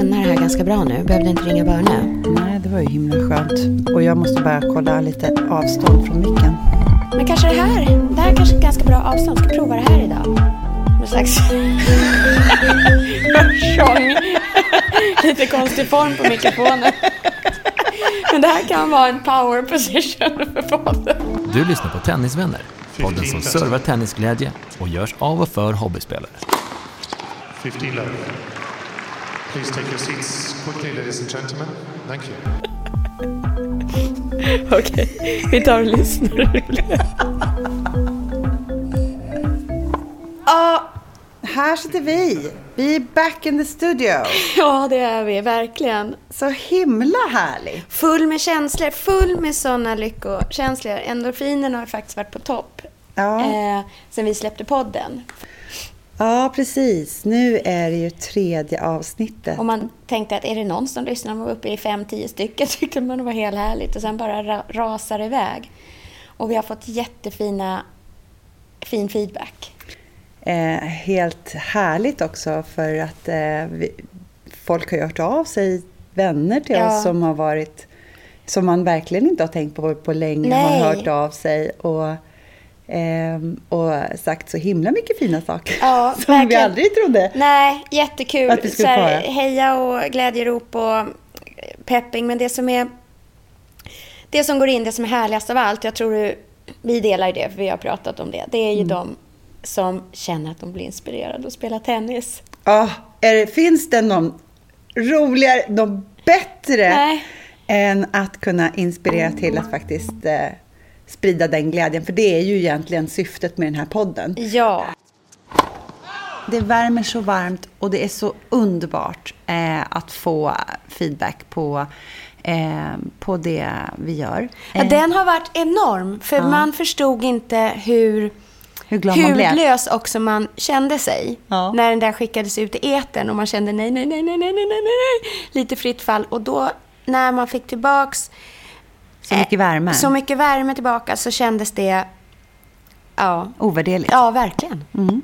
Kunna det här ganska bra nu. Behövde inte ringa Börne. Nej, det var ju himla skönt. Och jag måste bara kolla lite avstånd från micken. Men kanske det här. Det här är kanske ganska bra avstånd. Ska prova det här idag. Någon slags tjong. Lite konstig form på mikrofonen. Men det här kan vara en power position för podden. Du lyssnar på Tennisvänner, podden som servar tennisglädje och görs av och för hobbyspelare. 15 love. Please take your seats quickly, ladies and gentlemen. Thank you. Okej, vi tar och lyssnar. Ja, här sitter vi. Vi är back in the studio. Ja, det är vi verkligen. Så himla härligt. Full med känslor, full med sådana lyckokänslor. Endorfinerna har faktiskt varit på topp. Ja. Eh, sen vi släppte podden. Ja, precis. Nu är det ju tredje avsnittet. Och man tänkte att är det någon som lyssnar, man var uppe i fem, tio stycken, tyckte man det var helt härligt. Och sen bara ra rasar iväg. Och vi har fått jättefina, fin feedback. Eh, helt härligt också för att eh, vi, folk har hört av sig, vänner till Ja. oss som har varit som man verkligen inte har tänkt på på länge Nej. har hört av sig och, och sagt så himla mycket fina saker Ja, som vi verkligen. aldrig trodde. Nej, jättekul. Att vi skulle Så här, heja och glädjerop och pepping. Men det som är... Det som går in, det som är härligast av allt, jag tror vi delar det, för vi har pratat om det. Det är ju Mm. de som känner att de blir inspirerade att spela tennis. Ja, det, finns det någon roligare, någon bättre Nej. än att kunna inspirera till att faktiskt eh, sprida den glädjen? För det är ju egentligen syftet med den här podden. Ja. Det värmer så varmt och det är så underbart eh, att få feedback på, eh, på det vi gör. ja. Eh, Den har varit enorm, för man förstod inte hur... hur glad man blev. hudlös också man kände sig. Ja. När den där skickades ut i etern och man kände nej, nej, nej, nej, nej, nej, nej, nej. Lite fritt fall. Och då, när man fick tillbaks Så mycket värme. så mycket värme tillbaka så kändes det... Ja, Ovärderligt. ja verkligen. Mm.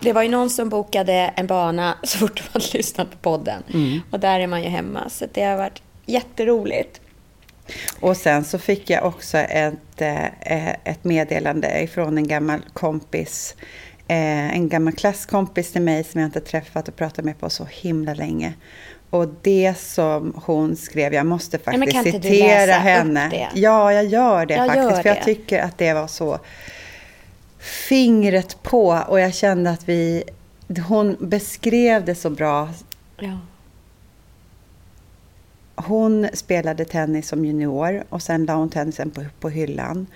Det var ju någon som bokade en bana så fort man lyssnat på podden. Mm. Och där är man ju hemma. Så det har varit jätteroligt. Och sen så fick jag också ett, eh, ett meddelande ifrån en gammal kompis. Eh, en gammal klasskompis till mig som jag inte träffat och pratat med på så himla länge. Och det som hon skrev, jag måste faktiskt du citera henne. det? Ja, jag gör det Jag faktiskt. gör för jag det. tycker att det var så fingret på. Och jag kände att vi, hon beskrev det så bra. Ja. Hon spelade tennis som junior och sen la hon tennisen på, på hyllan.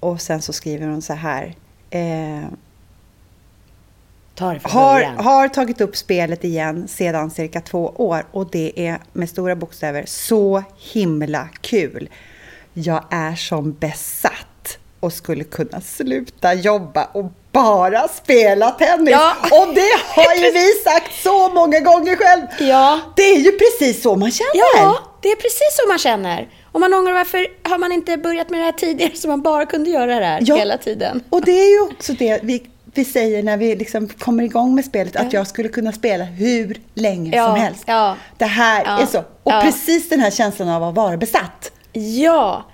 Och sen så skriver hon så här. Eh, Ta har, har tagit upp spelet igen sedan cirka två år och det är med stora bokstäver så himla kul. Jag är som besatt och skulle kunna sluta jobba och bara spela tennis. Ja. Och det har ju vi sagt så många gånger själv. Ja. Det är ju precis så man känner. Ja, det är precis så man känner. Och man ångrar varför har man inte börjat med det här tidigare så man bara kunde göra det här Ja. hela tiden. Och det är ju också det vi, vi säger när vi liksom kommer igång med spelet, att jag skulle kunna spela hur länge Ja, som helst. ja. Det här Ja, är så. Och precis den här känslan av att vara besatt. Ja.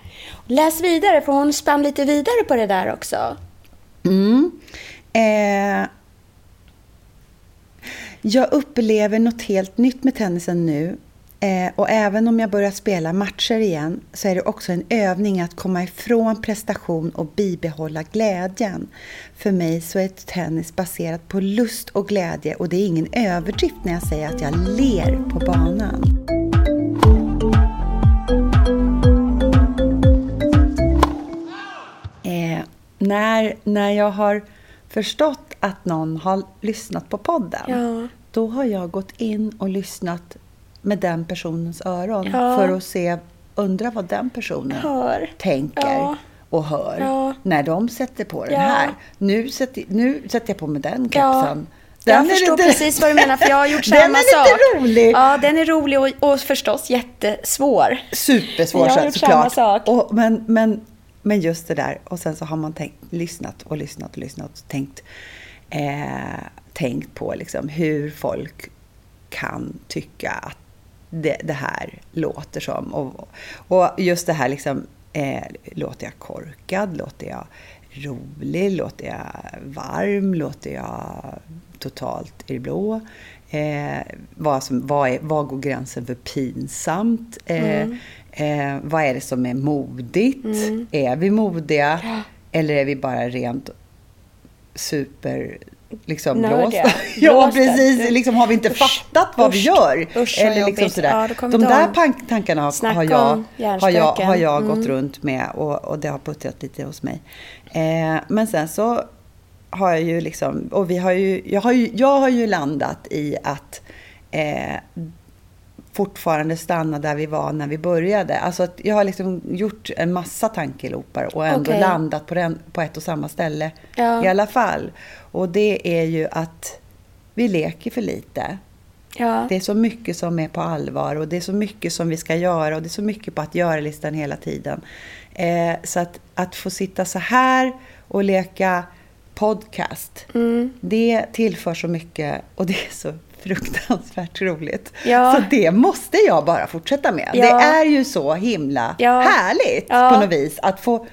Läs vidare, för hon spann lite vidare på det där också. Mm. Eh, jag upplever något helt nytt med tennisen nu. Eh, och även om jag börjar spela matcher igen så är det också en övning att komma ifrån prestation och bibehålla glädjen. För mig så är tennis baserat på lust och glädje och det är ingen överdrift när jag säger att jag ler på banan. eh, när, när jag har förstått att någon har lyssnat på podden, Ja. då har jag gått in och lyssnat med den personens öron Ja. för att se, undra vad den personen Hör. tänker Ja. och hör Ja. när de sätter på den här. Nu sätter, nu sätter jag på mig den kepsen. jag Den är förstår lite- precis vad du menar, för jag har gjort Den samma är lite sak. rolig. Ja, den är rolig och, och förstås jättesvår. Supersvår Jag har gjort samma såklart. sak. Och, men, men, men just det där, och sen så har man tänkt, lyssnat och lyssnat och lyssnat och tänkt, eh, tänkt på liksom hur folk kan tycka att det, det här låter som. Och, och just det här liksom, eh, låter jag korkad? Låter jag rolig? Låter jag varm? Låter jag totalt i det blå? Eh, vad, som, vad, är, vad går gränsen för pinsamt? Eh, eh, vad är det som är modigt? Är vi modiga? Eller är vi bara rent super liksom blåsta? ja, Blåsta. precis. Liksom, har vi inte Usch. fattat vad vi Usch. gör? Usch, Eller liksom sådär. Ja, De där tankarna har, har jag, har jag, har jag Mm. gått runt med och, och det har puttrat lite hos mig. Eh, men sen så har jag ju liksom, och vi har ju, jag har ju, jag har ju landat i att eh, fortfarande stanna där vi var när vi började. Alltså att jag har liksom gjort en massa tankelopar och ändå Okej. landat på, den, på ett och samma ställe Ja. i alla fall. Och det är ju att vi leker för lite. Ja. Det är så mycket som är på allvar och det är så mycket som vi ska göra och det är så mycket på att göra-listan hela tiden. Eh, så att, att få sitta så här och leka podcast, Mm. det tillför så mycket och det är så fruktansvärt roligt. Ja. Så det måste jag bara fortsätta med. Ja. Det är ju så himla härligt på något vis att få,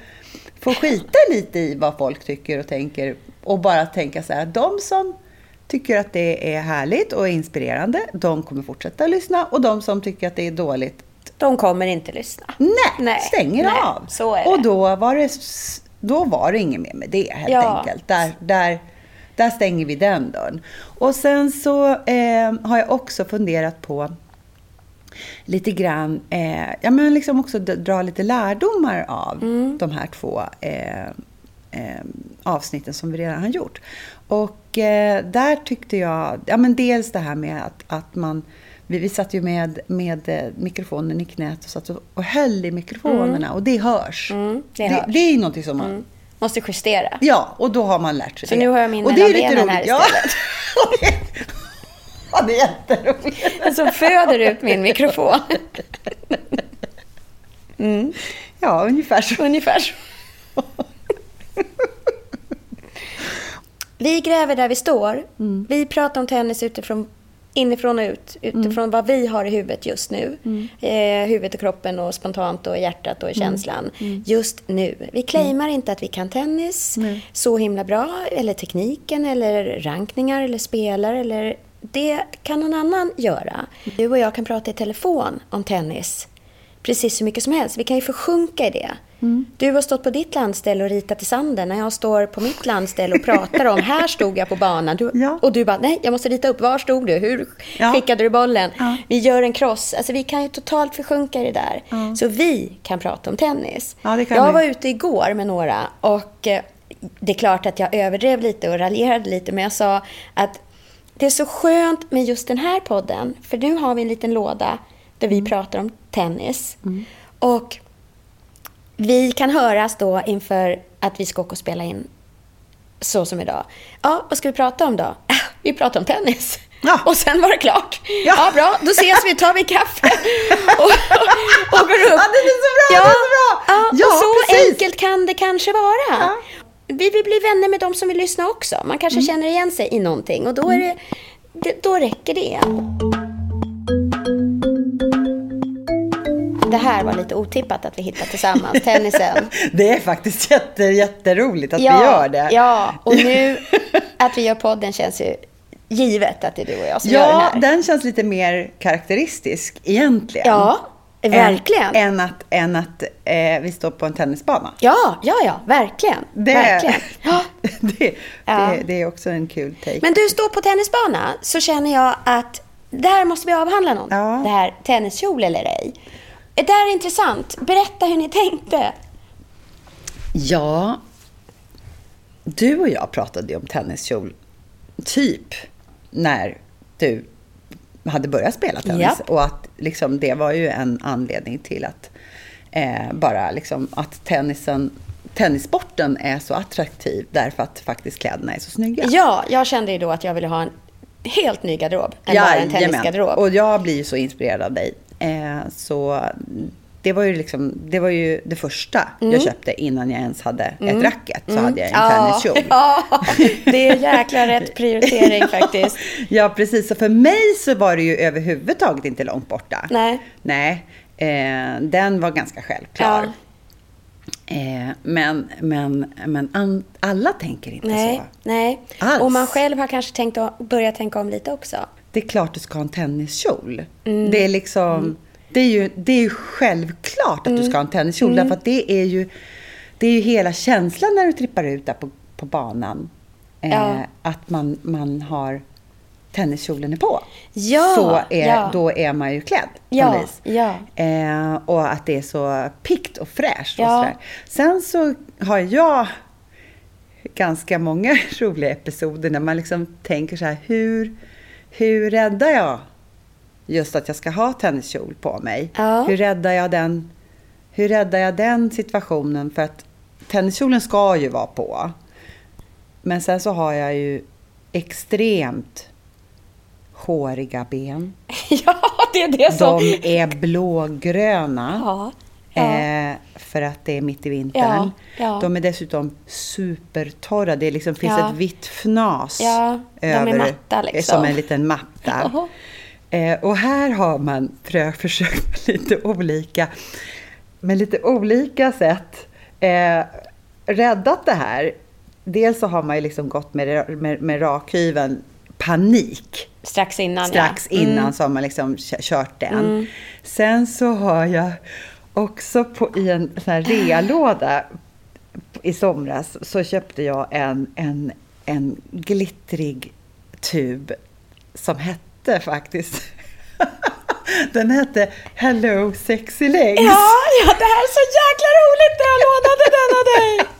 få skita lite i vad folk tycker och tänker och bara tänka så här, de som tycker att det är härligt och inspirerande, de kommer fortsätta lyssna och de som tycker att det är dåligt, De kommer inte lyssna. nej, Nej, stänger nej, av. så är det. Och då var det, då var det inget mer med det helt Ja. enkelt. Där, där, där stänger vi den dörren. Och sen så eh, har jag också funderat på lite grann, eh, ja men liksom också dra lite lärdomar av Mm. de här två eh, eh, avsnitten som vi redan har gjort. Och eh, där tyckte jag, ja men dels det här med att, att man vi, vi satt ju med, med eh, mikrofonen i knät och satt och, och höll i mikrofonerna och det hörs. Mm, det det, hörs. det är ju någonting som man... Måste justera. Ja, och då har man lärt sig Så det. nu har jag min och det är mellan lite benen här roligt. istället. Ja. ja, det är jätteroligt. Som Alltså, föder ut min mikrofon. Ja, ungefär så. Ungefär så. Vi gräver där vi står. Mm. Vi pratar om tennis utifrån, inifrån och ut. Utifrån Mm. vad vi har i huvudet just nu. Eh, huvudet och kroppen och spontant och hjärtat Mm. och känslan. Just nu. Vi claimar inte att vi kan tennis så himla bra. Eller tekniken eller rankningar eller spelare. Eller det kan någon annan göra. Du och jag kan prata i telefon om tennis precis så mycket som helst. Vi kan ju försjunka i det. Du har stått på ditt landställe och ritat i sanden när jag står på mitt landställe och pratar om här stod jag på banan. Du, Ja. Och du bara, nej jag måste rita upp, var stod du? Hur Ja. skickade du bollen? Ja. Vi gör en cross. Alltså vi kan ju totalt försjunka i det där. Så vi kan prata om tennis. Jag var ute igår med några och eh, det är klart att jag överdrev lite och raljerade lite men jag sa att det är så skönt med just den här podden för nu har vi en liten låda där vi pratar om tennis. Och vi kan höras då inför att vi ska åka och spela in så som idag. Ja, vad ska vi prata om då? "Ah, Vi pratar om tennis. Ja. Och sen var det klart. Ja. Ja, bra. Då ses vi, tar vi kaffe och, och, går upp. Ja, det är så bra, det är så bra. Ja, Ja, och så precis. enkelt kan det kanske vara. Ja. Vi vill bli vänner med de som vill lyssna också. Man kanske Mm. känner igen sig i någonting och då, är det, det, då räcker det. Det här var lite otippat att vi hittade tillsammans, tennisen. Det är faktiskt jätte, jätteroligt att vi gör det. Ja, och nu att vi gör podden känns ju givet att det är du och jag som gör den Ja, här. den känns lite mer karaktäristisk egentligen. Ja, verkligen. Än, än att, än att eh, vi står på en tennisbana. Ja, ja, ja, verkligen. Det, verkligen. Ja. det, Ja. det, det är också en kul take. Men du står på tennisbana så känner jag att där måste vi avhandla något. Ja. Det här tenniskjol eller ej. Det där är intressant. Berätta hur ni tänkte. Ja, du och jag pratade ju om tenniskjol typ när du hade börjat spela tennis. Japp. Och att liksom, det var ju en anledning till att eh, bara liksom att tennisen, tennissporten är så attraktiv därför att faktiskt kläderna är så snygga. Ja, jag kände ju då att jag ville ha en helt ny garderob än bara en tennisgarderob. Och jag blir ju så inspirerad av dig. Eh, så det var ju liksom, det var ju det första jag köpte innan jag ens hade ett racket. Så hade jag en Mm. ja, tenniskjol. ja, det är jäkla rätt prioritering faktiskt. Ja, precis. Så för mig så var det ju överhuvudtaget inte långt borta. Nej. Nej. Eh, den var ganska självklar. Ja. Eh, men men, men an, alla tänker inte Nej, så. nej. Alls. Och man själv har kanske tänkt att börja tänka om lite också. Det är klart du ska ha en tenniskjol. Mm. Det är liksom... Det är, ju, det är ju självklart att Mm. du ska ha en tenniskjol. Därför att det är ju, det är ju hela känslan när du trippar ut där på, på banan. Eh, Ja. Att man, man har tenniskjolen är på. Ja, så är, ja. då är man ju klädd på Ja, något vis. ja. Eh, och att det är så pikt och fräscht. Och sådär. Sen så har jag ganska många roliga episoder när man liksom tänker så här, hur, hur räddar jag just att jag ska ha tenniskjol på mig? Ja. Hur räddar jag den hur räddar jag den situationen? För att tenniskjolen ska ju vara på. Men sen så har jag ju extremt håriga ben. ja, det är det som... De är blågröna. Ja, ja. Eh, för att det är mitt i vintern. Ja, ja. De är dessutom supertorra. Det liksom finns ett vitt fnas Ja, de är över. matta liksom. Som en liten matta. Eh, och här har man frö- försökt med lite olika, med lite olika sätt eh, räddat det här. Dels så har man ju liksom gått med, med, med rakhyveln panik Strax innan, strax ja. Mm. innan så har man liksom kört den. Sen så har jag också på, i en sån här realåda i somras så köpte jag en, en, en glittrig tub som hette faktiskt Den hette Hello Sexy Legs. Ja, ja, det här är så jäkla roligt när jag lånade den av dig!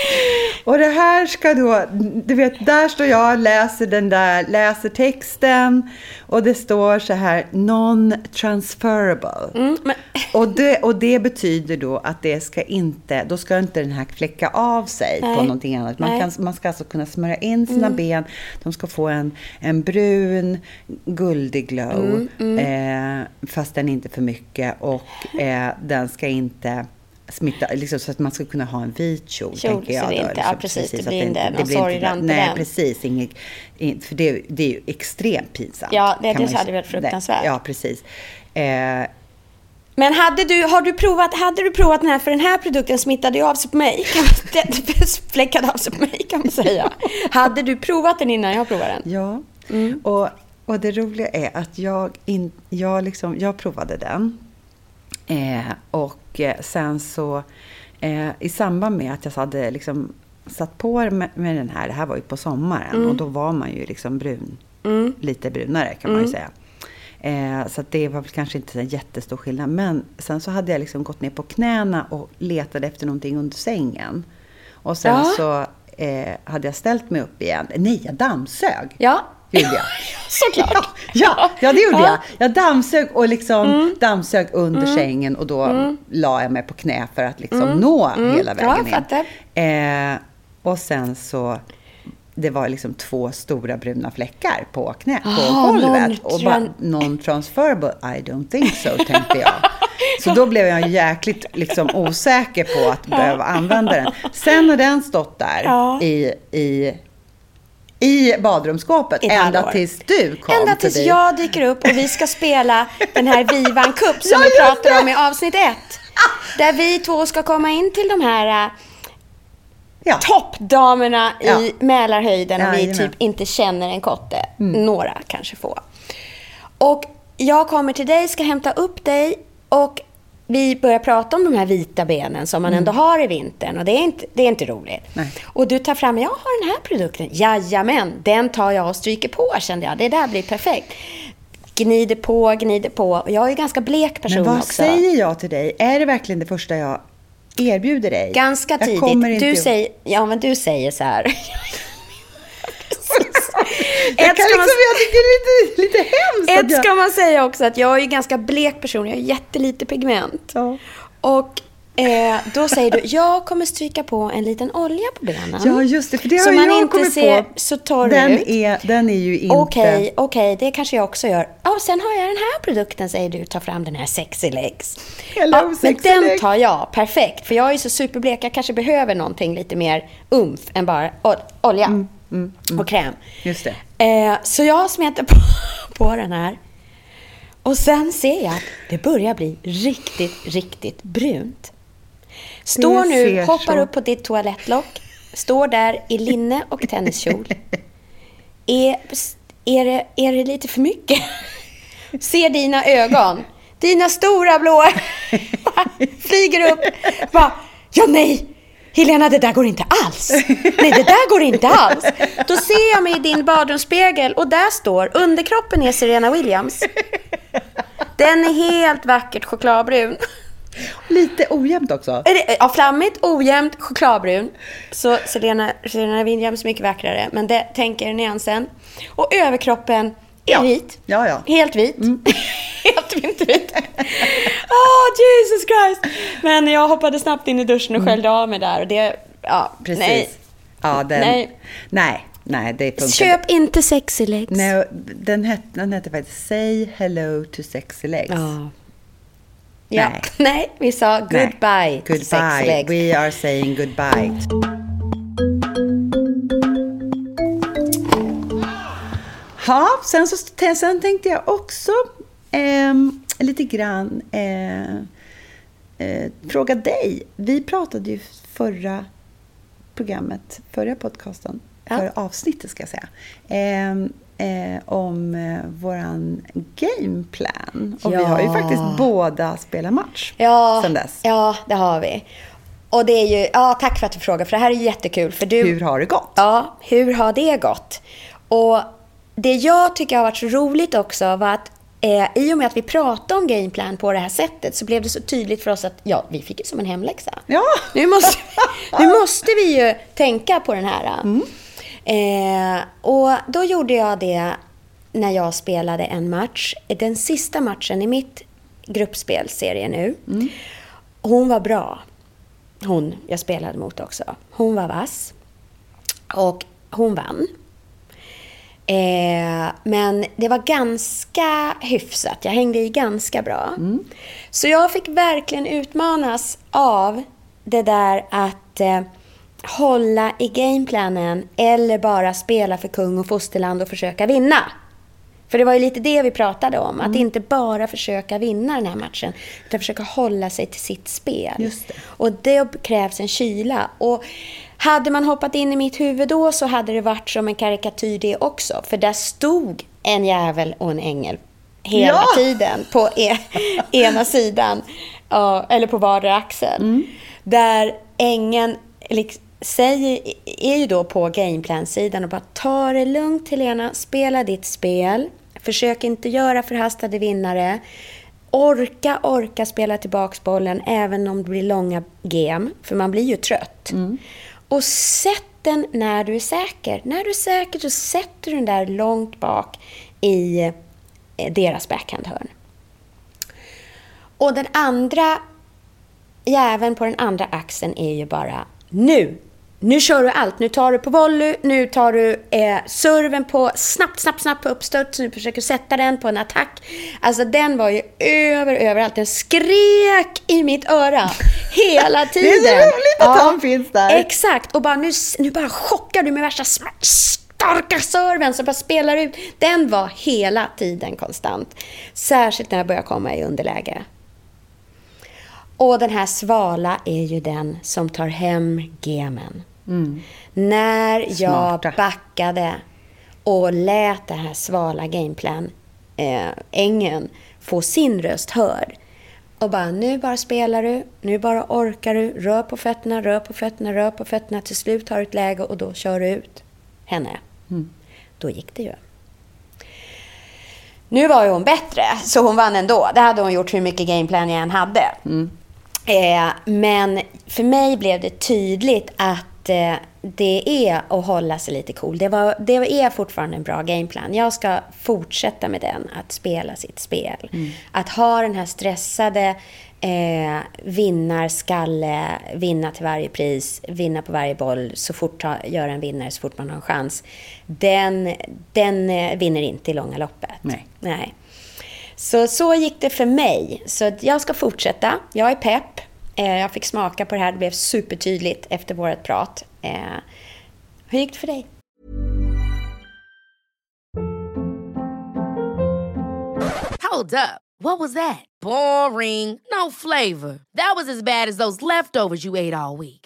Och det här ska då, du vet, där står jag, läser den där, läser texten och det står så här non-transferable. Mm, Och, det, och det betyder då att det ska inte, då ska inte den här fläcka av sig på Nej. någonting annat. Man. Mm. kan, man ska alltså kunna smörja in sina ben, de ska få en, en brun, guldig glow, Mm, Eh, fast den inte för mycket och eh, den ska inte smitta, liksom, så att man ska kunna ha en vit kjol, Kjol, tänker jag. så det då, inte- liksom, ja, precis, det att blir inte någon sorgrand på Nej, den. precis. Inget, in, för det, det är ju extremt pinsamt. Ja, det- det hade varit fruktansvärt. Ja, precis. Eh, men hade du, har du provat, hade du provat den här, för den här produkten smittade ju av sig på mig. Fläckade av sig på mig kan man säga. Hade du provat den innan jag provade den? Ja, Mm. och, och det roliga är att jag, in, jag, liksom, jag provade den. Eh, och eh, sen så eh, i samband med att jag hade liksom satt på med, med den här, det här var ju på sommaren Mm. och då var man ju liksom brun, lite brunare kan man ju säga. Eh, så det var väl kanske inte en jättestor skillnad. Men sen så hade jag liksom gått ner på knäna och letade efter någonting under sängen. Och sen Ja. så eh, hade jag ställt mig upp igen. Nej, jag dammsög. Ja. Gjorde jag. Såklart. Ja, ja, ja, det gjorde Ja. jag. Jag dammsög och liksom dammsög under sängen och då la jag mig på knä för att liksom nå hela Ja, vägen fattar. in. Eh, och sen så, det var liksom två stora bruna fläckar på knä, på Ah, golvet. Och bara, non-tran- non-transferable, I don't think so, tänkte jag. Så då blev jag jäkligt liksom osäker på att behöva använda den. Sen har den stått där Ja. i, i i badrumsskåpet I ända tills du kom Ända tills förbi. jag dyker upp och vi ska spela den här Vivan Cup som Ja, vi pratar om i avsnitt ett. Där vi två ska komma in till de här äh, Ja. toppdamerna Ja. i Mälarhöjden och vi Jajamän. typ inte känner en kotte. Mm. Några kanske få. Och jag kommer till dig, ska hämta upp dig och vi börjar prata om de här vita benen som man ändå har i vintern och det är inte, det är inte roligt. Mm. Nej. Och du tar fram, jag har den här produkten. Jajamän, den tar jag och stryker på kände jag. Det där blir perfekt. Gnider på, gnider på. Och jag är ju ganska blek person Men vad också. säger jag till dig? Är det verkligen det första jag erbjuder dig. Ganska tidigt. Du säger, ja, men du säger så här. Jag, Ett kan ska man- liksom, jag tycker det är lite, lite hemskt Ett jag... ska man säga också att jag är ju ganska blek person. Jag har jättelite pigment. Ja. Och eh, då säger du, jag kommer stryka på en liten olja på benen. Ja, just det. För det Så har man jag inte ser, på. så tar den ut. Är, den är ju inte... Okej, okej, det kanske jag också gör. Ja, och sen har jag den här produkten, säger du. Ta fram den här Sexy Legs. Hello, men Sexy den Legs. tar jag, perfekt. För jag är så superblek, jag kanske behöver någonting lite mer umf än bara ol- olja Mm, och kräm. Just det. Eh, så jag smetar på, på den här. Och sen ser jag att det börjar bli riktigt, riktigt brunt. Står nu, hoppar så- upp på ditt toalettlock, står där i linne och tenniskjol. Är, är, det, är det lite för mycket? Ser dina ögon, dina stora blåa flyger upp. Bara, ja nej, Helena det där går inte alls. Nej det där går inte alls. Då ser jag mig i din badrumsspegel och där står underkroppen är Serena Williams. Den är helt vackert chokladbrun. Lite ojämnt också. Ja, flammigt, ojämnt, chokladbrun. Så Serena, Serena Williams är mycket vackrare, men det tänker nyansen. Och överkroppen är Ja. vit. Ja, ja. Helt vit. Helt vintervit. Åh, Jesus Christ! Men jag hoppade snabbt in i duschen och sköljde av mig där. Och det, ja, Precis. nej. Ja, den, Nej. nej. Nej, det funkar Köp inte sexy legs. Nej, den, hette, den hette faktiskt Say hello to sexy legs. Ja. Ja. Nej. Nej, vi sa goodbye, Nej. till sexy Goodbye. legs. We are saying goodbye. Ja, sen, så, sen tänkte jag också lite grann eh, eh, fråga dig. Vi pratade ju förra programmet, förra podcasten, Ja. förra avsnittet ska jag säga, ehm, eh, om eh, våran gameplan. Och vi har ju Ja. faktiskt båda spelat match Ja, sen dess. ja, det har vi. Och det är ju, ja, tack för att du frågar, för det här är jättekul. För du, Hur har det gått? Ja, hur har det gått? Och det jag tycker har varit så roligt också var att eh, i och med att vi pratade om gameplan på det här sättet så blev det så tydligt för oss att ja, vi fick ju som en hemläxa. Ja. Nu måste, nu måste vi ju tänka på den här. Eh, och då gjorde jag det när jag spelade en match. Den sista matchen i mitt gruppspelserie nu. Hon var bra. Hon jag spelade mot också. Hon var vass. Och hon vann. Eh, men det var ganska hyfsat. Jag hängde i ganska bra. Så jag fick verkligen utmanas av det där att eh, hålla i gameplanen eller bara spela för kung och fosterland och försöka vinna. För det var ju lite det vi pratade om. Att inte bara försöka vinna den här matchen. Utan försöka hålla sig till sitt spel. Det. Och det krävs en kyla. Och hade man hoppat in i mitt huvud då så hade det varit som en karikatyr det också. För där stod en jävel och en ängel hela Ja! tiden på e ena sidan. Eller på vardera axel. Mm. Där ängeln liksom, säger, är ju då på gameplan-sidan och bara ta det lugnt Helena, spela ditt spel. Försök inte göra förhastade vinnare. Orka, orka spela tillbaks bollen även om det blir långa game, för man blir ju trött. Och sätt den när du är säker. När du är säker så sätter du den där långt bak i eh, deras backhandhörn. Och den andra jäveln på den andra axeln är ju bara nu. Nu kör du allt. Nu tar du på volley, nu tar du eh, serven på snabbt, snabbt, snabbt på uppstuds. Nu försöker du sätta den på en attack. Alltså den var ju över, överallt. Den skrek i mitt öra hela tiden. Det är så roligt att han finns där. Exakt. Och bara nu, nu bara chockar du med värsta starka serven som bara spelar ut. Den var hela tiden konstant. Särskilt när jag började komma i underläge. Och den här svala är ju den som tar hem gemen. När jag Smarta. backade och lät den här svala gameplan eh, ängen få sin röst hörd. Och bara, nu bara spelar du, nu bara orkar du, rör på fötterna, rör på fötterna, rör på fötterna. Till slut har du ett läge och då kör du ut henne. Då gick det ju. Nu var ju hon bättre, så hon vann ändå. Det hade hon gjort hur mycket gameplan jag än hade. Eh, men för mig blev det tydligt att eh, det är att hålla sig lite cool. Det, var, det är fortfarande en bra gameplan. Jag ska fortsätta med den, att spela sitt spel. Att ha den här stressade eh, vinnarskalle, vinna till varje pris, vinna på varje boll, så fort ta, göra en vinnare så fort man har en chans. Den, den eh, vinner inte i långa loppet. Nej. Nej. Så, så gick det för mig. Så jag ska fortsätta. Jag är pepp. Eh, jag fick smaka på det här. Det blev supertydligt efter vårt prat. Eh, hur gick det för dig? Hold up. What was that? Boring. No flavor. That was as bad as those leftovers you ate all week.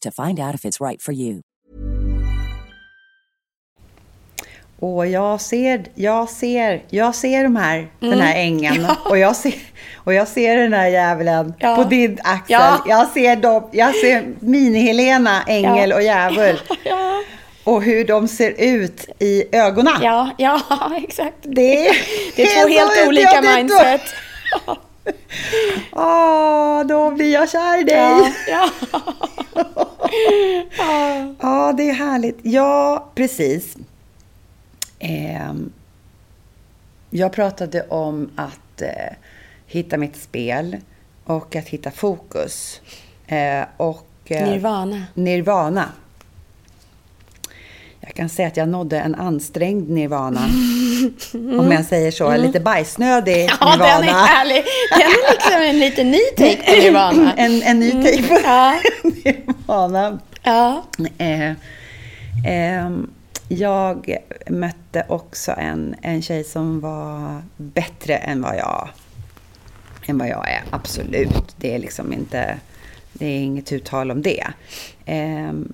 to find out if it's right for you. Och jag ser, jag ser, jag ser de här, den här ängen och, jag ser, och jag ser den här djävulen Ja. på din axel. Ja. Jag ser dem, jag ser mini-Helena, ängel Ja. och djävul. Ja, Och hur de ser ut i ögonen. ja, ja exakt. Det är, Det är två helt olika ja, mindset. Åh, då blir jag kär i dig. Ja, ja. Ja, det är härligt. Ja, precis. Ehm, jag pratade om att eh, hitta mitt spel och att hitta fokus. Eh, och, eh, Nirvana. Nirvana. Jag kan säga att jag nådde en ansträngd nirvana. Om jag säger så. Lite bajsnödig Mm. Ja, nirvana. den är härlig. Den är liksom en liten ny take på Nirvana. en, en ny typ av Ja. nirvana. Ja. Eh, ehm, jag mötte också en, en tjej som var bättre än vad jag än vad jag är. Absolut. Det är liksom inte... Det är inget uttal om det. Ehm,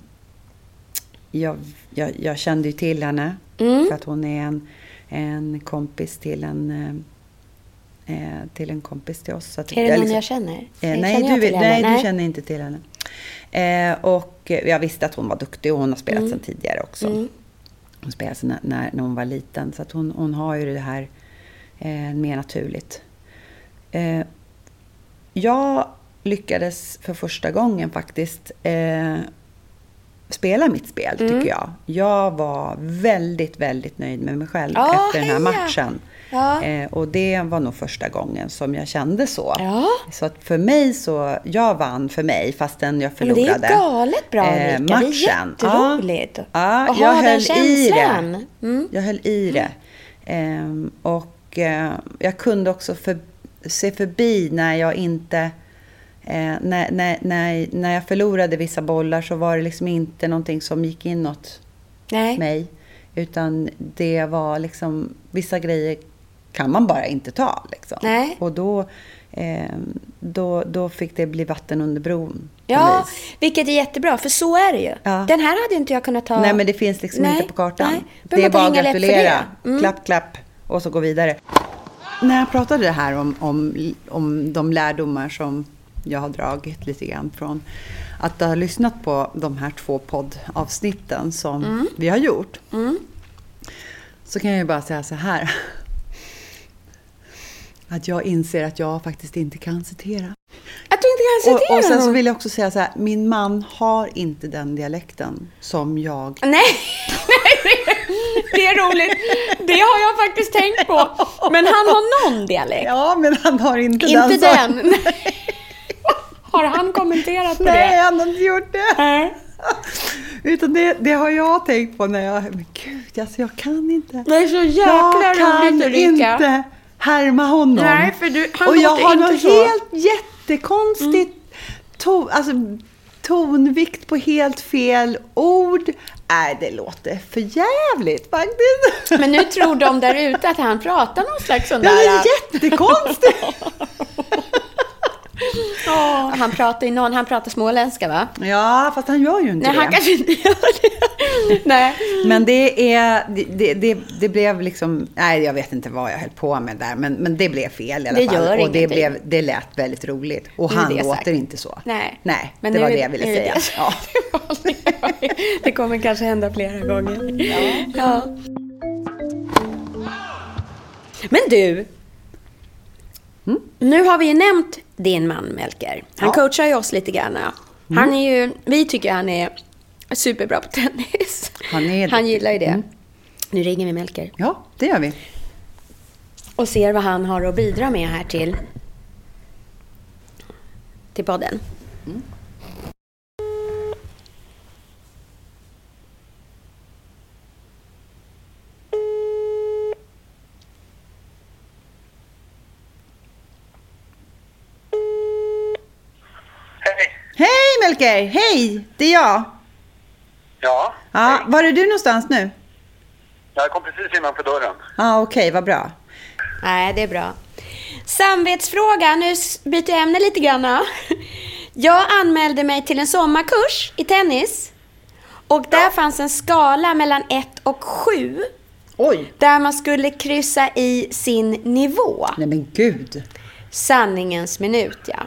jag, jag, jag kände ju till henne Mm. för att hon är en, en kompis till en eh, eh, till en kompis till oss. Är det jag någon liksom- jag känner? Eh, Känner nej, jag du, vet- henne? nej, du känner inte till henne. Eh, och jag visste att hon var duktig och hon har spelat sedan tidigare också. Mm. Hon spelade när, när, när hon var liten. Så att hon, hon har ju det här eh, mer naturligt. Eh, jag lyckades för första gången faktiskt eh, spela mitt spel, Mm. tycker jag. Jag var väldigt, väldigt nöjd med mig själv Ja, efter den här matchen. Ja. Eh, och det var nog första gången som jag kände så. Ja. Så att för mig så, jag vann för mig fastän jag Men det är förlorade. galet bra, eh, Ulrika. matchen. Det är jätteroligt. Ja, Att jag ha den höll i känslan. det. Mm. Jag höll i det. Ehm, och eh, jag kunde också för, se förbi när jag inte... Eh, när, när, när, när jag förlorade vissa bollar så var det liksom inte någonting som gick inåt Nej. mig. Utan det var liksom, vissa grejer kan man bara inte ta. Liksom. Nej. Och då, eh, då, då fick det bli vatten under bron. Ja, vilket är jättebra, för så är det ju. Ja. Den här hade inte jag kunnat ta. Nej, men det finns liksom Nej, inte på kartan. nej. Det är bara att gratulera. Mm. Klapp, klapp och så gå vidare. När jag pratade det här om, om, om de lärdomar som jag har dragit lite grann från att ha lyssnat på de här två poddavsnitten som Mm. vi har gjort. Så kan jag ju bara säga så här. Att jag inser att jag faktiskt inte kan citera. Att du inte kan Och, citera och sen så vill jag också säga så här, min man har inte den dialekten som jag. Nej, det är roligt. Det har jag faktiskt tänkt på. Men han har någon dialekt. Ja, men han har inte, Inte den. som- den. Har han kommenterat på Nej, det? han har inte gjort det. Nej. Utan det, det har jag tänkt på när jag... Men gud, alltså jag kan inte. Det är så jäkla jag kan roligt inte härma honom. Nej, för du- han Och jag har något så. helt jättekonstigt to, alltså, tonvikt på helt fel ord. Nej, det låter för jävligt faktiskt. Men nu tror de där ute att han pratar någon slags sån Det där... är jättekonstigt. Han pratar ju någon, han pratar småländska va? Ja, fast han gör ju inte Nej, det. han kanske inte gör det. Nej. Men det är, det, det, det, det blev liksom, nej jag vet inte vad jag höll på med där, men, men det blev fel i alla Det fall. gör och det, ingenting. blev, det lät väldigt roligt. Och Nu han det låter inte så. Nej. Nej, Men det nu var det jag ville säga. det- Ja. Det kommer kanske hända flera gånger. Ja. Men du. Nu har vi ju nämnt din man Melker. Han Ja. coachar ju oss lite grann. Han är ju, vi tycker han är superbra på tennis. Han är Han gillar ju det. Mm. Nu ringer vi Melker ja, det gör vi. och ser vad han har att bidra med här till, till podden. Hej! Hej Melker! Hej! Det är jag. Ja, Ja, var är du någonstans nu? jag kom precis innanför dörren. Ja, okej, vad bra. Nej, det är bra. Samvetsfråga, nu byter jag ämne lite grann. Jag anmälde mig till en sommarkurs i tennis. Och där fanns en skala mellan 1 och 7. Oj! Där man skulle kryssa i sin nivå. Nej men gud. Sanningens minut, ja.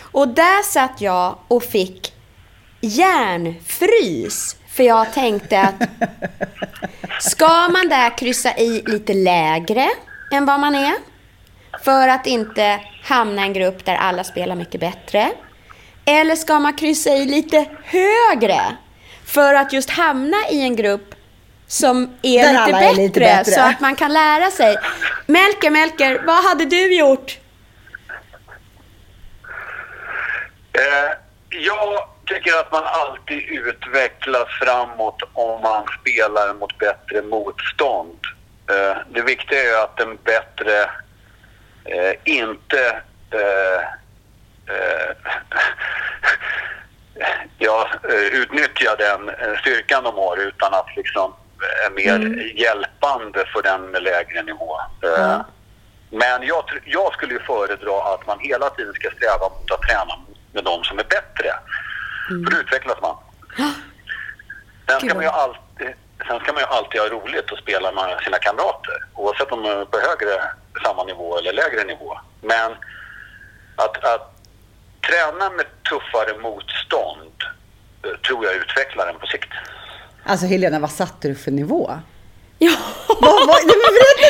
Och där satt jag och fick hjärnfrys. För jag tänkte att ska man där kryssa i lite lägre än vad man är? För att inte hamna i en grupp där alla spelar mycket bättre. Eller ska man kryssa i lite högre? För att just hamna i en grupp som är, lite, bättre, är lite bättre. så att man kan lära sig. Melker, Melker, vad hade du gjort? Eh, jag tycker att man alltid utvecklas framåt om man spelar mot bättre motstånd. Eh, det viktiga är ju att den bättre eh, inte eh, ja, utnyttjar den styrkan de har utan att liksom är mer hjälpande för den med lägre nivå. Eh, Men jag, jag skulle ju föredra att man hela tiden ska sträva mot att träna med de som är bättre. För då utvecklas man. Sen ska man, ju alltid, sen ska man ju alltid ha roligt och spela med sina kamrater. Oavsett om de är på högre, samma nivå eller lägre nivå. Men att, att träna med tuffare motstånd eh, tror jag utvecklar en på sikt. Alltså Helena, vad satte du för nivå? Ja. Vad, vad, nej, men berätta,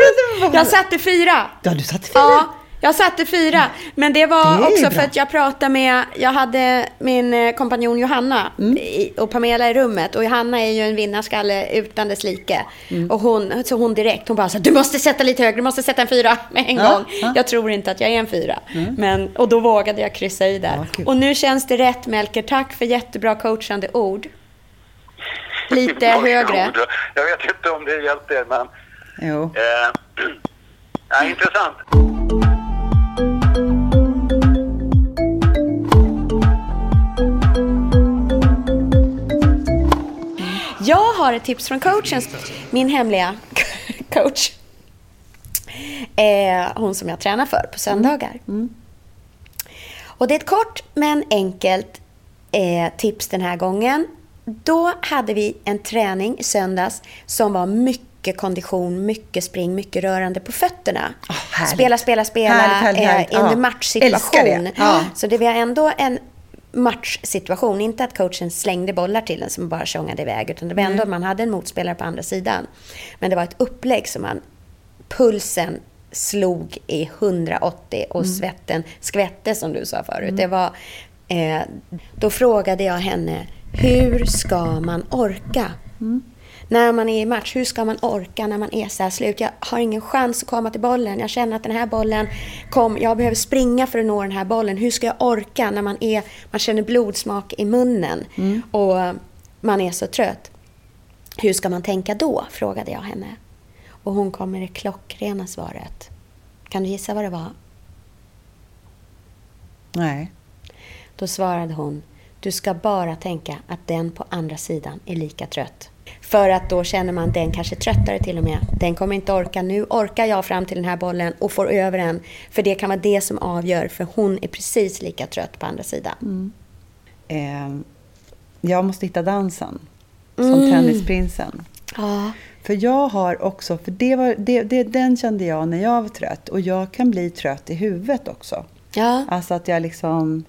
berätta, berätta. Jag satte fyra. Ja, du satte fyra. Ja, jag satte fyra. Men det var Det också bra. för att jag pratade med, jag hade min eh, kompanjon Johanna Mm. och Pamela i rummet. Och Johanna är ju en vinnarskalle utan dess like. Mm. Och hon, så hon direkt, hon bara så här, du måste sätta lite högre, du måste sätta en fyra med en Ja, gång. ja. Jag tror inte att jag är en fyra. Men, och då vågade jag kryssa i där. Ja, och nu känns det rätt Melker, tack för jättebra coachande ord. Lite högre. Jag vet inte om det hjälpte er, men Jo. eh, ja, intressant. Jag har ett tips från coachen, min hemliga coach. Eh, hon som jag tränar för på söndagar. Och det är ett kort men enkelt eh, tips den här gången. Då hade vi en träning i söndags som var mycket kondition, mycket spring, mycket rörande på fötterna. Härligt. spela, spela, spela Härligt, härligt, eh, härligt. i en Ja. matchsituation. Älskar det. Ja. Så det var ändå en matchsituation. Inte att coachen slängde bollar till en som bara tjongade iväg. Utan det var ändå man hade en motspelare på andra sidan. Men det var ett upplägg som man... Pulsen slog i 180 och svetten skvätte som du sa förut. Det var, eh, då frågade jag henne, hur ska man orka? När man är i match, hur ska man orka när man är så här slut? Jag har ingen chans att komma till bollen. Jag känner att den här bollen kom, jag behöver springa för att nå den här bollen. Hur ska jag orka när man är, man känner blodsmak i munnen och man är så trött? Hur ska man tänka då? frågade jag henne. Och hon kom med det klockrena svaret. Kan du gissa vad det var? Nej. Då svarade hon, du ska bara tänka att den på andra sidan är lika trött. För att då känner man den kanske tröttare till och med. Den kommer inte orka. Nu orkar jag fram till den här bollen och får över den. För det kan vara det som avgör, för hon är precis lika trött på andra sidan. Eh, jag måste hitta dansen. Som Mm. tennisprinsen. Ja. För jag har också, för det var, det, det, den kände jag när jag var trött. Och jag kan bli trött i huvudet också. Ja. Alltså att jag liksom...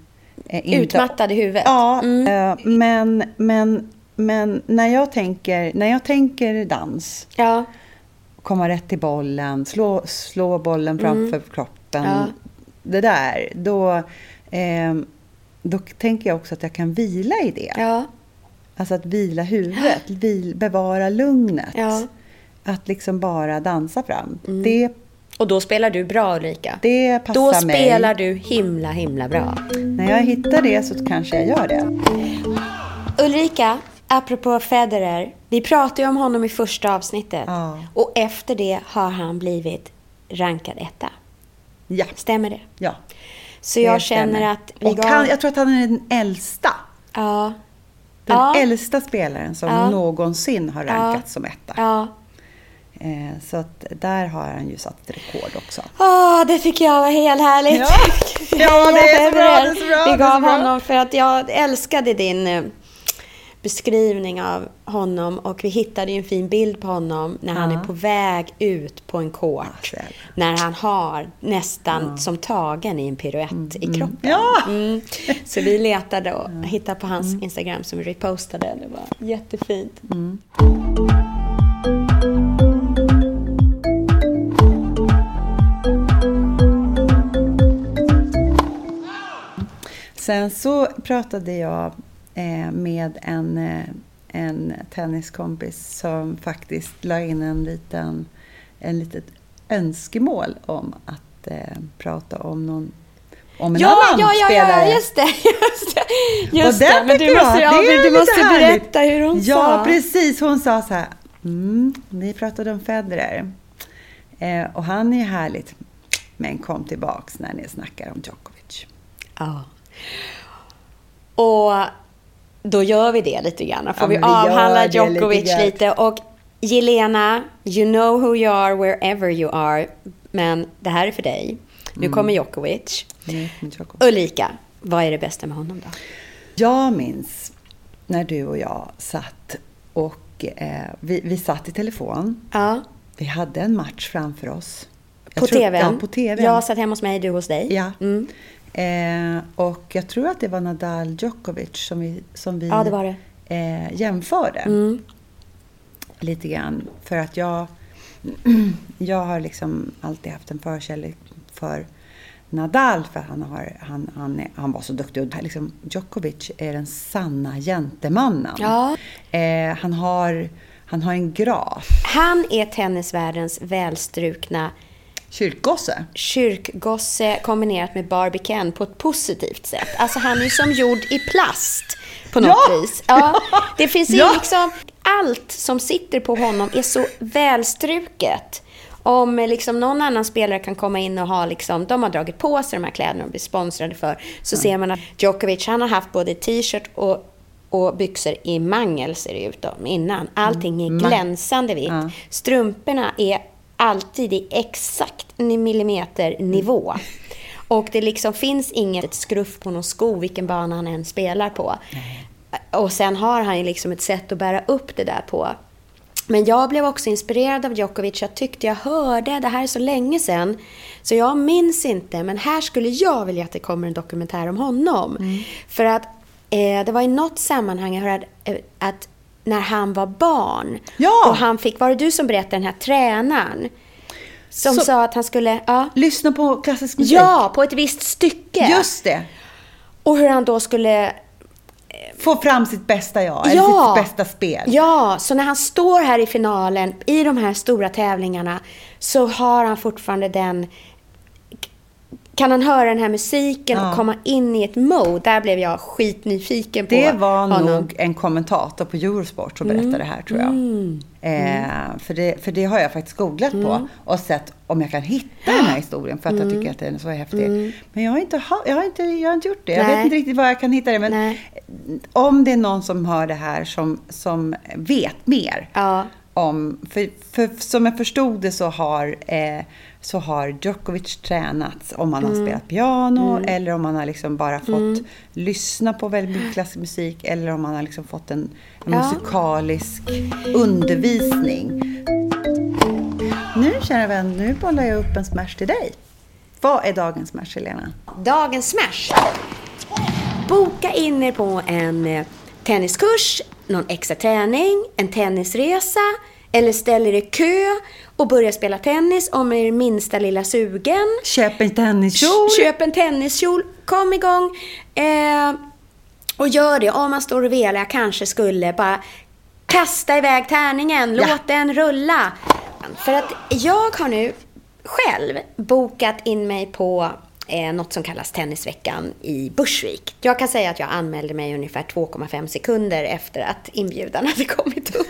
eh, inte- Utmattad i huvudet. Ja, Mm. eh, men, men, men när, jag tänker, när jag tänker dans, Ja. komma rätt till bollen, slå, slå bollen framför kroppen. Mm. Ja. Det där, då, eh, då tänker jag också att jag kan vila i det. Ja. Alltså att vila huvudet, vil, bevara lugnet. Ja. Mm. Att liksom bara dansa fram. Det, Och då spelar du bra Ulrika. det passar Då mig. spelar du himla, himla bra. När jag hittar det så kanske jag gör det. Ulrika, apropå Federer. Vi pratade ju om honom i första avsnittet. Ja. Och efter det har han blivit rankad etta. Ja. Stämmer det? ja Så jag känner stämmer. att vi Och gav... han, jag tror att han är den äldsta. Ja. Den Ja. äldsta spelaren som Ja. någonsin har rankats som etta. Ja. Eh, så att där har han ju satt ett rekord också. Åh, det tycker jag var helt härligt. Ja. Ja, det är så bra, det är så bra, Vi gav honom för att jag älskade din eh, beskrivning av honom och vi hittade ju en fin bild på honom när han Ja. är på väg ut på en court. Ja, när han har nästan som tagen i en piruett i kroppen. Ja! Mm. Så vi letade och hittade på hans Instagram som vi repostade. Det var jättefint. Sen så pratade jag med en, eh, en tenniskompis som faktiskt la in en liten, en litet önskemål om att eh, prata om någon om en Ja, annan ja, ja, spelare. ja, just det. Just det. Just och det. Men du måste, jag, ja, du måste härligt. berätta hur hon ja, sa. Ja, precis. Hon sa så här. Mm, ni pratade om Federer. Eh, och han är ju härligt. Men kom tillbaks när ni snackar om Djokovic. Ja. Och då gör vi det lite grann. Får Ja, vi avhandla lite Djokovic grann. lite. Och Jelena, you know who you are wherever you are. Men det här är för dig. Nu kommer Djokovic. Mm. Ulrika, vad är det bästa med honom då? Jag minns när du och jag satt och eh, vi, vi satt i telefon. Ja, Vi hade en match framför oss. Jag på tror- TVn. Ja, på TVn. Jag satt hemma hos mig, du hos dig. Ja. Mm. Eh, och jag tror att det var Nadal Djokovic som vi, som vi Ja, det var det. Eh, jämförde. Mm. Lite grann. För att jag, jag har liksom alltid haft en förkärlek för Nadal för han, har, han, han, är, han var så duktig. Och liksom, Djokovic är den sanna gentemannen. Ja. Eh, han, har, han har en graf. Han är tennisvärldens välstrukna Kyrkgosse. kyrkgosse kombinerat med Barbie Ken på ett positivt sätt. Alltså han är ju som gjord i plast på något Ja! vis. Ja, det finns ju Ja! liksom, allt som sitter på honom är så välstruket. Om liksom någon annan spelare kan komma in och ha liksom, de har dragit på sig de här kläderna och blir sponsrade för, så ser man att Djokovic, han har haft både t-shirt och och byxor i mangel ser det ut som innan. Allting är glänsande vitt. Strumporna är alltid i exakt en millimeter nivå. Och det liksom finns inget skruff på någon sko vilken bana han än spelar på. Och sen har han ju liksom ett sätt att bära upp det där på. Men jag blev också inspirerad av Djokovic. Jag tyckte jag hörde, det här är så länge sedan, så jag minns inte. Men här skulle jag vilja att det kommer en dokumentär om honom. För att eh, det var i något sammanhang jag hörde eh, att när han var barn Ja! och han fick, var det du som berättade den här tränaren? Som Så- sa att han skulle, ja. Lyssna på klassisk musik. Ja, på ett visst stycke. Just det. Och hur han då skulle Få fram sitt bästa jag, eller Ja. sitt bästa spel. Ja, så när han står här i finalen i de här stora tävlingarna så har han fortfarande den kan han höra den här musiken Ja. och komma in i ett mode? Där blev jag skitnyfiken på Det var honom. Mm. nog en kommentator på Eurosport som berättade det här tror jag. Eh, för, det, för det har jag faktiskt googlat Mm. på och sett om jag kan hitta den här historien för att jag tycker att den är så häftig. Men jag har, inte, jag, har inte, jag har inte gjort det. Jag Mm. Nej. vet inte riktigt var jag kan hitta det. Men Nej. om det är någon som hör det här som, som vet mer Ja. om, för, för som jag förstod det så har, eh, så har Djokovic tränat om han Mm. har spelat piano eller om han har liksom bara fått lyssna på väldigt mycket klassisk musik eller om han har liksom fått en, en Ja. musikalisk undervisning. Nu kära vän, nu bollar jag upp en smash till dig. Vad är dagens smash Helena? Dagens smash. Boka in er på en eh, tenniskurs, någon extra träning, en tennisresa eller ställ er i kö och börja spela tennis om er minsta lilla sugen. Köp en tenniskjol. Köp en tenniskjol, kom igång. Eh, och gör det om man står och velar. Jag kanske skulle bara kasta iväg tärningen, Ja. låt den rulla. För att jag har nu själv bokat in mig på eh, något som kallas Tennisveckan i Bursvik. Jag kan säga att jag anmälde mig ungefär 2,5 sekunder efter att inbjudan hade kommit upp.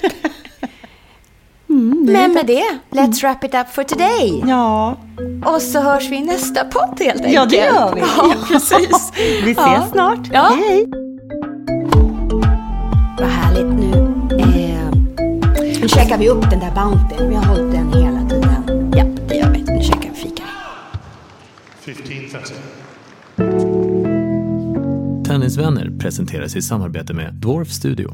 Men med det, let's wrap it up for today. Ja, Och så hörs vi i nästa podd helt enkelt. Ja, det gör vi. Ja, precis. vi ses Ja. snart. Ja. Hej, hej. Vad härligt nu. Eh, nu käkar vi upp den där bountyn. Vi har hållit den hela tiden. Ja, det gör vi. Nu käkar vi fika. 15.30. Tennisvänner presenteras i samarbete med Dwarf Studio.